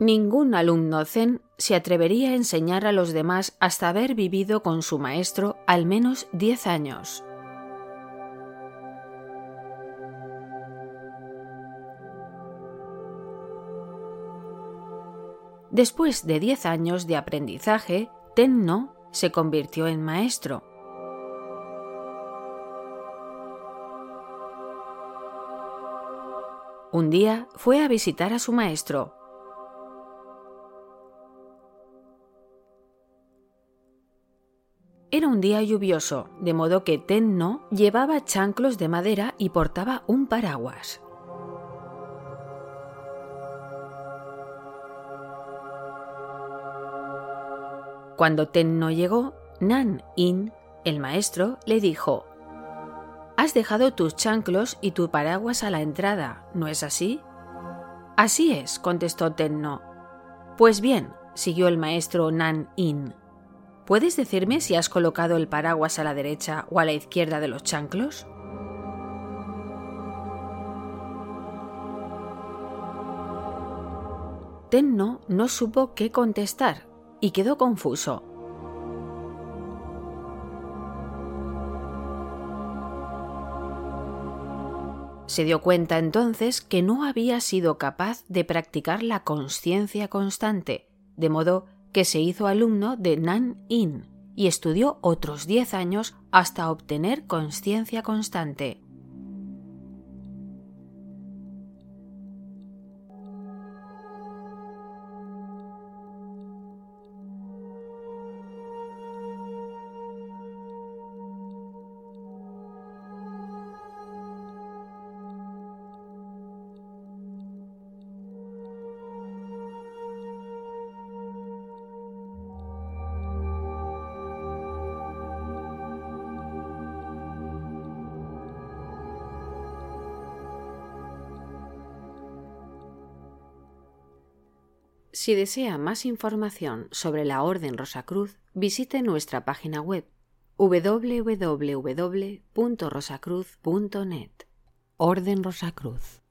Ningún alumno zen se atrevería a enseñar a los demás hasta haber vivido con su maestro al menos diez años. Después de diez años de aprendizaje, Tenno se convirtió en maestro. Un día fue a visitar a su maestro. Era un día lluvioso, de modo que Tenno llevaba chanclos de madera y portaba un paraguas. Cuando Tenno llegó, Nan In, el maestro, le dijo Has dejado tus chanclos y tu paraguas a la entrada, ¿no es así? Así es, contestó Tenno. Pues bien, siguió el maestro Nan In. ¿Puedes decirme si has colocado el paraguas a la derecha o a la izquierda de los chanclos? Tenno no supo qué contestar y quedó confuso. Se dio cuenta entonces que no había sido capaz de practicar la conciencia constante, de modo que se hizo alumno de Nan In y estudió otros diez años hasta obtener conciencia constante. Si desea más información sobre la Orden Rosacruz, visite nuestra página web www.rosacruz.net. Orden Rosacruz.